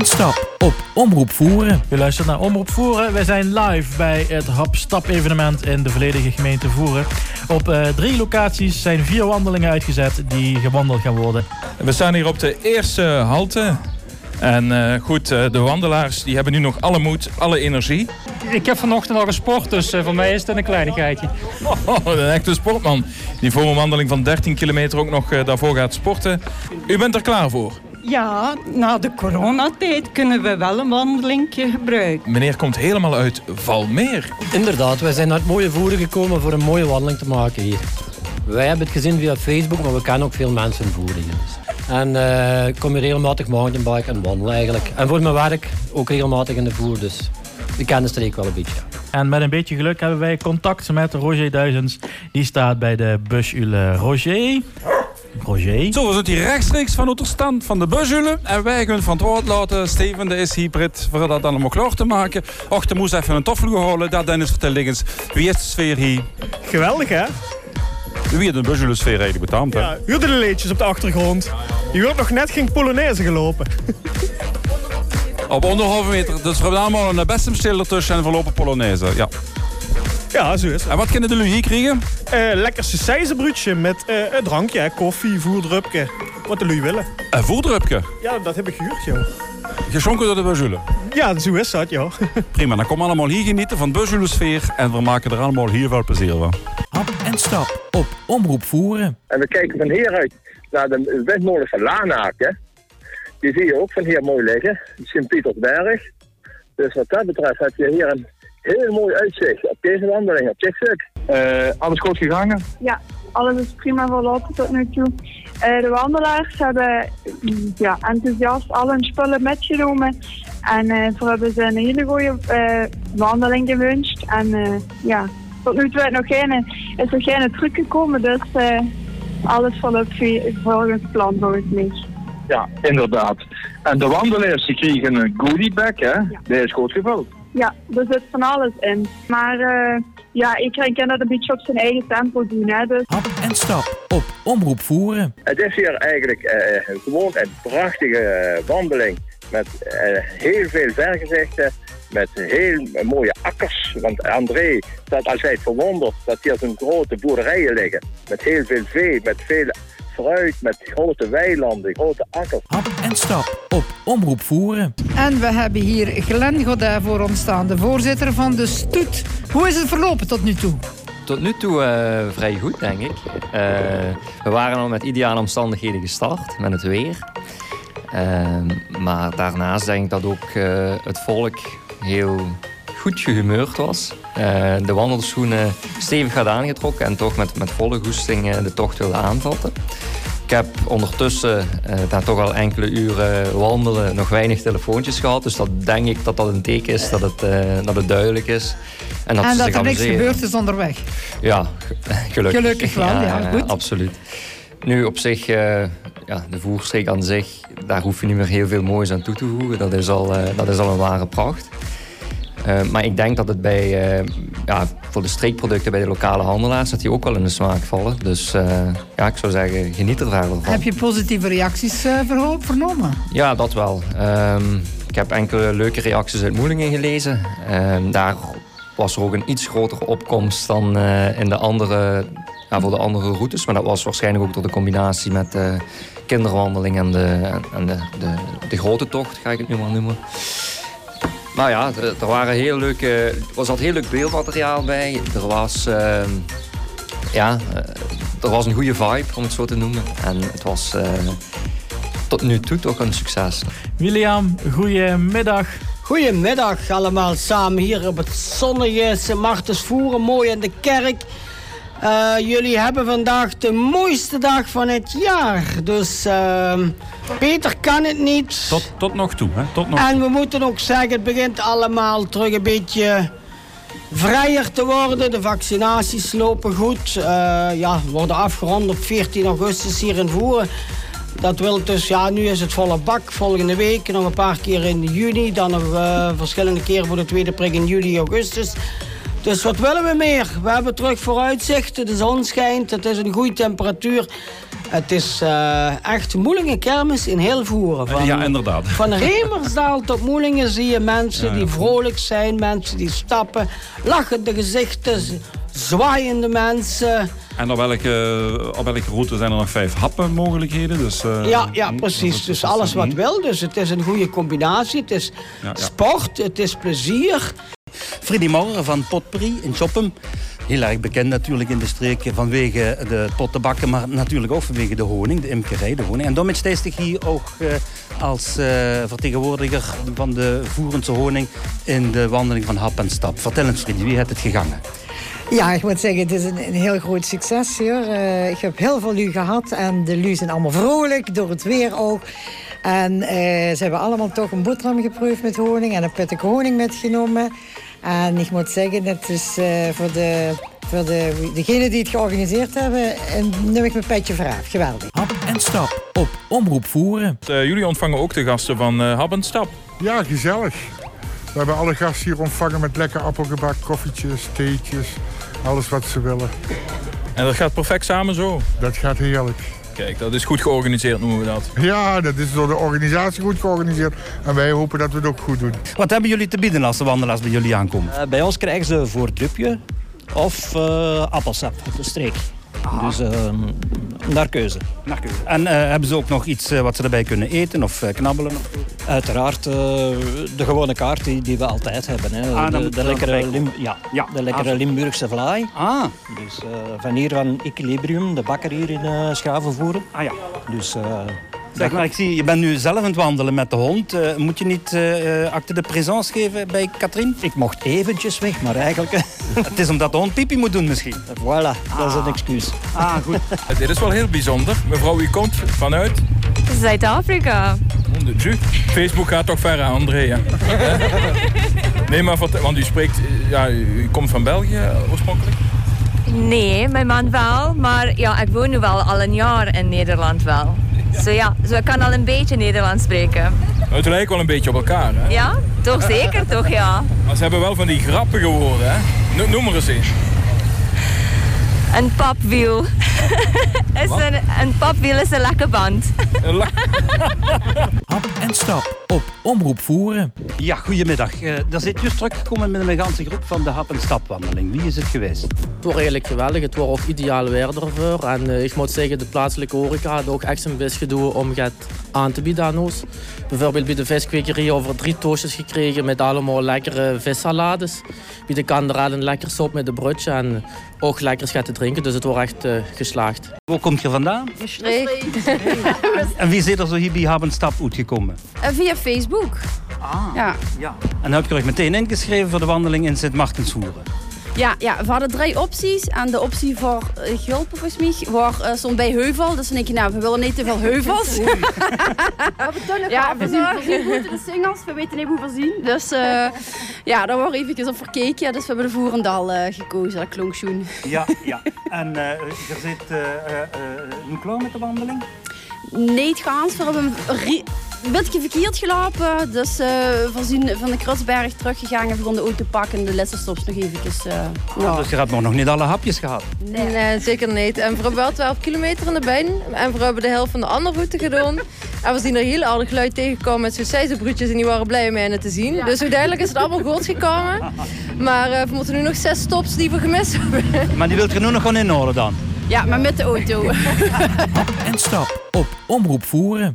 en Stap op Omroep Voeren. U luistert naar Omroep Voeren. Wij zijn live bij het Hap-Stap evenement in de volledige gemeente Voeren. Op uh, drie locaties zijn vier wandelingen uitgezet die gewandeld gaan worden. We staan hier op de eerste halte. En uh, goed, uh, de wandelaars die hebben nu nog alle moed, alle energie. Ik heb vanochtend al gesport, dus voor mij is het een kleinigheidje. Oh, een echte sportman. Die voor een wandeling van 13 kilometer ook nog daarvoor gaat sporten. U bent er klaar voor? Ja, na de coronatijd kunnen we wel een wandelingje gebruiken. Meneer komt helemaal uit Valmeer. Inderdaad, wij zijn naar het mooie voeren gekomen voor een mooie wandeling te maken hier. Wij hebben het gezien via Facebook, maar we kennen ook veel mensen in voeren. Dus. En uh, ik kom hier regelmatig mountainbiken en wandelen eigenlijk. En voor mijn werk ook regelmatig in de voer, dus ik ken de streek wel een beetje. En met een beetje geluk hebben wij contact met Roger Duizends. Die staat bij de busule Roger. Roger. Zo, we zitten hier rechtstreeks van de stand van de bushulen. En wij gaan van het woord laten. Steven, de is hybrid, voor dat allemaal klaar te maken. Och, de moest even een toffel halen. Dat Dennis vertelt eens. Wie is de sfeer hier? Geweldig, hè? Wie heeft de bushulen sfeer eigenlijk betaald, hè? Ja, de leedjes op de achtergrond. Je wordt nog net geen Polonaise gelopen. Op anderhalve meter. Dus we hebben allemaal een bestemstil tussen en verlopen Polonaise. Ja. Ja, zo is het. En wat kunnen jullie hier krijgen? Uh, lekker sausijzenbroodje met uh, een drankje, koffie, voerdrupje. Wat jullie willen. Een voerdrupje? Ja, dat heb ik gehuurd, joh. Geschonken door de Buzzulen? Ja, zo is dat, joh. Prima, dan komen we allemaal hier genieten van de sfeer en we maken er allemaal hier wel plezier van. Hap en stap op Omroep Voeren. En we kijken van hieruit naar de windmolen van Lanaken. Die zie je ook van hier mooi liggen, Sint-Pietersberg. Dus wat dat betreft heb je hier een heel mooi uitzicht op deze wandeling, op. Uh, alles goed gegangen? Ja, alles is prima verlopen tot nu toe. Uh, de wandelaars hebben mm, ja, enthousiast al hun spullen metgenomen. En uh, voor hebben ze een hele goede wandeling gewünscht. En ja, tot nu toe is, nog geen, is er geen truc gekomen, dus alles volgens volgens plan volgens mij. Ja, inderdaad. En de wandelaars die kregen een goodie bag, hè? Ja. Die is goed gevuld. Ja, er zit van alles in. Maar uh, ja, iedereen kan dat een beetje op zijn eigen tempo doen. Hè, dus. Hap en stap op Omroep Voeren. Het is hier eigenlijk uh, gewoon een prachtige uh, wandeling met heel veel vergezichten. Met heel mooie akkers. Want André staat altijd verwonderd dat hier zo'n grote boerderijen liggen. Met heel veel vee, met veel fruit met grote weilanden, grote akkers. Hap en stap op Omroep Voeren. En we hebben hier Glenn Godin voor ons staan, de voorzitter van de Stoet. Hoe is het verlopen tot nu toe? Tot nu toe uh, vrij goed, denk ik. Uh, we waren al met ideale omstandigheden gestart, met het weer. Uh, maar daarnaast denk ik dat ook het volk heel goed gehumeurd was. de wandelschoenen stevig had aangetrokken en toch met, met volle goesting de tocht wilde aanvatten. Ik heb ondertussen uh, na toch al enkele uren wandelen nog weinig telefoontjes gehad. Dus dat denk ik dat dat een teken is dat het, dat het duidelijk is. En dat, en dat er niks gebeurd is onderweg. Ja, gelukkig. Gelukkig wel, ja, ja goed. absoluut. Nu op zich, uh, ja, de voerstreek aan zich, daar hoef je niet meer heel veel moois aan toe te voegen. Dat is al, dat is al een ware pracht. Uh, maar ik denk dat het bij, uh, ja, voor de streekproducten bij de lokale handelaars... dat die ook wel in de smaak vallen. Dus uh, ja, ik zou zeggen, geniet er verder van. Heb je positieve reacties vernomen? Ja, dat wel. Um, ik heb enkele leuke reacties uit Moelingen gelezen. Um, daar was er ook een iets grotere opkomst dan in de andere, ja, voor de andere routes. Maar dat was waarschijnlijk ook door de combinatie met de kinderwandeling en de, en de, de, de grote tocht, ga ik het nu maar noemen. Nou ja, er, waren heel leuke, er was al heel leuk beeldmateriaal bij. Er was, uh, ja, eh, er was een goede vibe, om het zo te noemen. En het was uh, tot nu toe toch een succes. William, goedemiddag. Goedemiddag allemaal samen hier op het zonnige Sint Martensvoeren, mooi in de kerk. Uh, jullie hebben vandaag de mooiste dag van het jaar. Dus uh, beter kan het niet. Tot, tot nog toe, hè? Tot nog en we moeten ook zeggen, het begint allemaal terug een beetje vrijer te worden. De vaccinaties lopen goed. Uh, ja, worden afgerond op 14 augustus hier in Voeren. Dat wil dus, ja, nu is het volle bak. Volgende week nog een paar keer in juni. Dan nog uh, verschillende keren voor de tweede prik in juli, augustus. Dus wat willen we meer? We hebben terug vooruitzicht. De zon schijnt. Het is een goede temperatuur. Het is eh, echt Moelingen kermis in heel voeren. Van, Ja, inderdaad. Van Remersdaal tot Moelingen zie je mensen Ja, ja. die vrolijk zijn, mensen die stappen, lachende gezichten, zwaaiende mensen. En op welke, op welke route zijn er nog vijf happenmogelijkheden? Dus, eh, ja, ja, precies. Dus alles wat wil. Dus het is een goede combinatie. Het is ja. sport, het is plezier. Freddy Maurer van Potpourri in Choppem. Heel erg bekend natuurlijk in de streek vanwege de pottenbakken, maar natuurlijk ook vanwege de honing, de imkerij, de honing. En daarmee steeds ik hier ook eh, als eh, vertegenwoordiger van de voerendse honing in de wandeling van Hap en Stap. Vertel eens Freddy, wie heeft het gegangen? Ja, ik moet zeggen, het is een, heel groot succes hier. Eh, ik heb heel veel lu gehad en de lu zijn allemaal vrolijk, door het weer ook. En ze hebben allemaal toch een boterham geproefd met honing en een pittig honing metgenomen. En ik moet zeggen, het is eh, voor, de, voor de, degenen die het georganiseerd hebben, en neem ik mijn petje voor af. Geweldig. Hap en stap op Omroep Voeren. Eh, jullie ontvangen ook de gasten van eh Hab en Stap. Ja, gezellig. We hebben alle gasten hier ontvangen met lekker appelgebak, koffietjes, theetjes. Alles wat ze willen. En dat gaat perfect samen zo. Dat gaat heerlijk. Kijk, dat is goed georganiseerd noemen we dat. Ja, dat is door de organisatie goed georganiseerd. En wij hopen dat we het ook goed doen. Wat hebben jullie te bieden als de wandelaars bij jullie aankomen? Eh, bij ons krijgen ze voor drupje of eh, appelsap uit de streek. Dus ehm, naar keuze. Naar keuze. En eh, hebben ze ook nog iets eh, wat ze erbij kunnen eten of eh, knabbelen? Of... Uiteraard de gewone kaart die, die we altijd hebben. Hè. Ah, de, de er lekkere. Lim, ja, Ja. de lekkere Ah. Limburgse vlaai. Ah. Dus van hier van Equilibrium, de bakker hier in Schavenvoeren. Ah ja. Dus, Zeg maar, ik zie, je bent nu zelf aan het wandelen met de hond. Eh, moet je niet eh, acte de présence geven bij Katrien? Ik mocht eventjes weg, maar eigenlijk... het is omdat de hond pipi moet doen misschien. Voilà, dat is een excuus. Ah, goed. Dit is wel heel bijzonder. Mevrouw, u komt vanuit? Zuid-Afrika. Facebook gaat toch ver aan André, hè? nee, maar vertel- want u spreekt... eh, Ja, u komt van België oorspronkelijk? Nee, mijn man wel. Maar ja, ik woon nu wel al een jaar in Nederland wel. Zo ja, zo ik kan al een beetje Nederlands spreken. Het lijkt wel een beetje op elkaar, hè? Ja, toch zeker, toch ja. Maar ze hebben wel van die grappige woorden, hè? No- noem er eens een. Een papwiel. is een, een papwiel is een lekke band. Hap en stap op Omroep Voeren. Ja, goedemiddag. Uh, daar zit juist teruggekomen met een ganse groep van de Hap- en Stapwandeling. Wie is het geweest? Het was eigenlijk geweldig. Het was ook ideaal weer ervoor. En uh, ik moet zeggen, de plaatselijke horeca had ook echt zijn best gedaan om het aan te bieden aan ons. Bijvoorbeeld bij de viskwekerij over drie toastjes gekregen met allemaal lekkere vissalades. Bij de kanderel een lekker sop met een broodje en ook lekker te drinken. Dus het was echt uh, geslaagd. Waar komt je vandaan? Maastricht. En wie is er zo hier bij Hap en Stap uitgekomen? Uh, via Facebook. Ah, ja. ja. En dan heb je er meteen ingeschreven voor de wandeling in Sint-Martenshoeren. Ja, ja, we hadden drie opties. En de optie voor uh, Gulpen, volgens mij, was, uh, stond bij Heuvel. Dus dan denk je, nou, we willen niet te veel heuvels. we doen ja, we zien, we zien goed in de singles. We weten niet hoe we zien. Dus uh, ja, daar wordt even op verkeken. Dus we hebben de Voerendal gekozen. Dat klonk schoen. Ja, ja. En er zit nu klaar met de wandeling? Nee, het gaat. We hebben een beetje verkeerd gelopen. Dus uh, we zijn van de Krutsberg teruggegaan en begonnen de auto pakken. De laatste stops nog even. Uh, ja. Dus je hebt nog niet alle hapjes gehad? Nee, nee zeker niet. En we hebben wel 12 kilometer in de been. En we hebben de helft van de andere route gedaan. En we zijn er heel aardig geluid tegengekomen met succesbroedjes en die waren blij om hen te zien. Ja. Dus uiteindelijk is het allemaal goed gekomen. Maar uh, we moeten nu nog zes stops die we gemist hebben. Maar die wilt je nu nog gewoon inhouden dan? Ja, maar met de auto. Hap en stap op Omroep Voeren.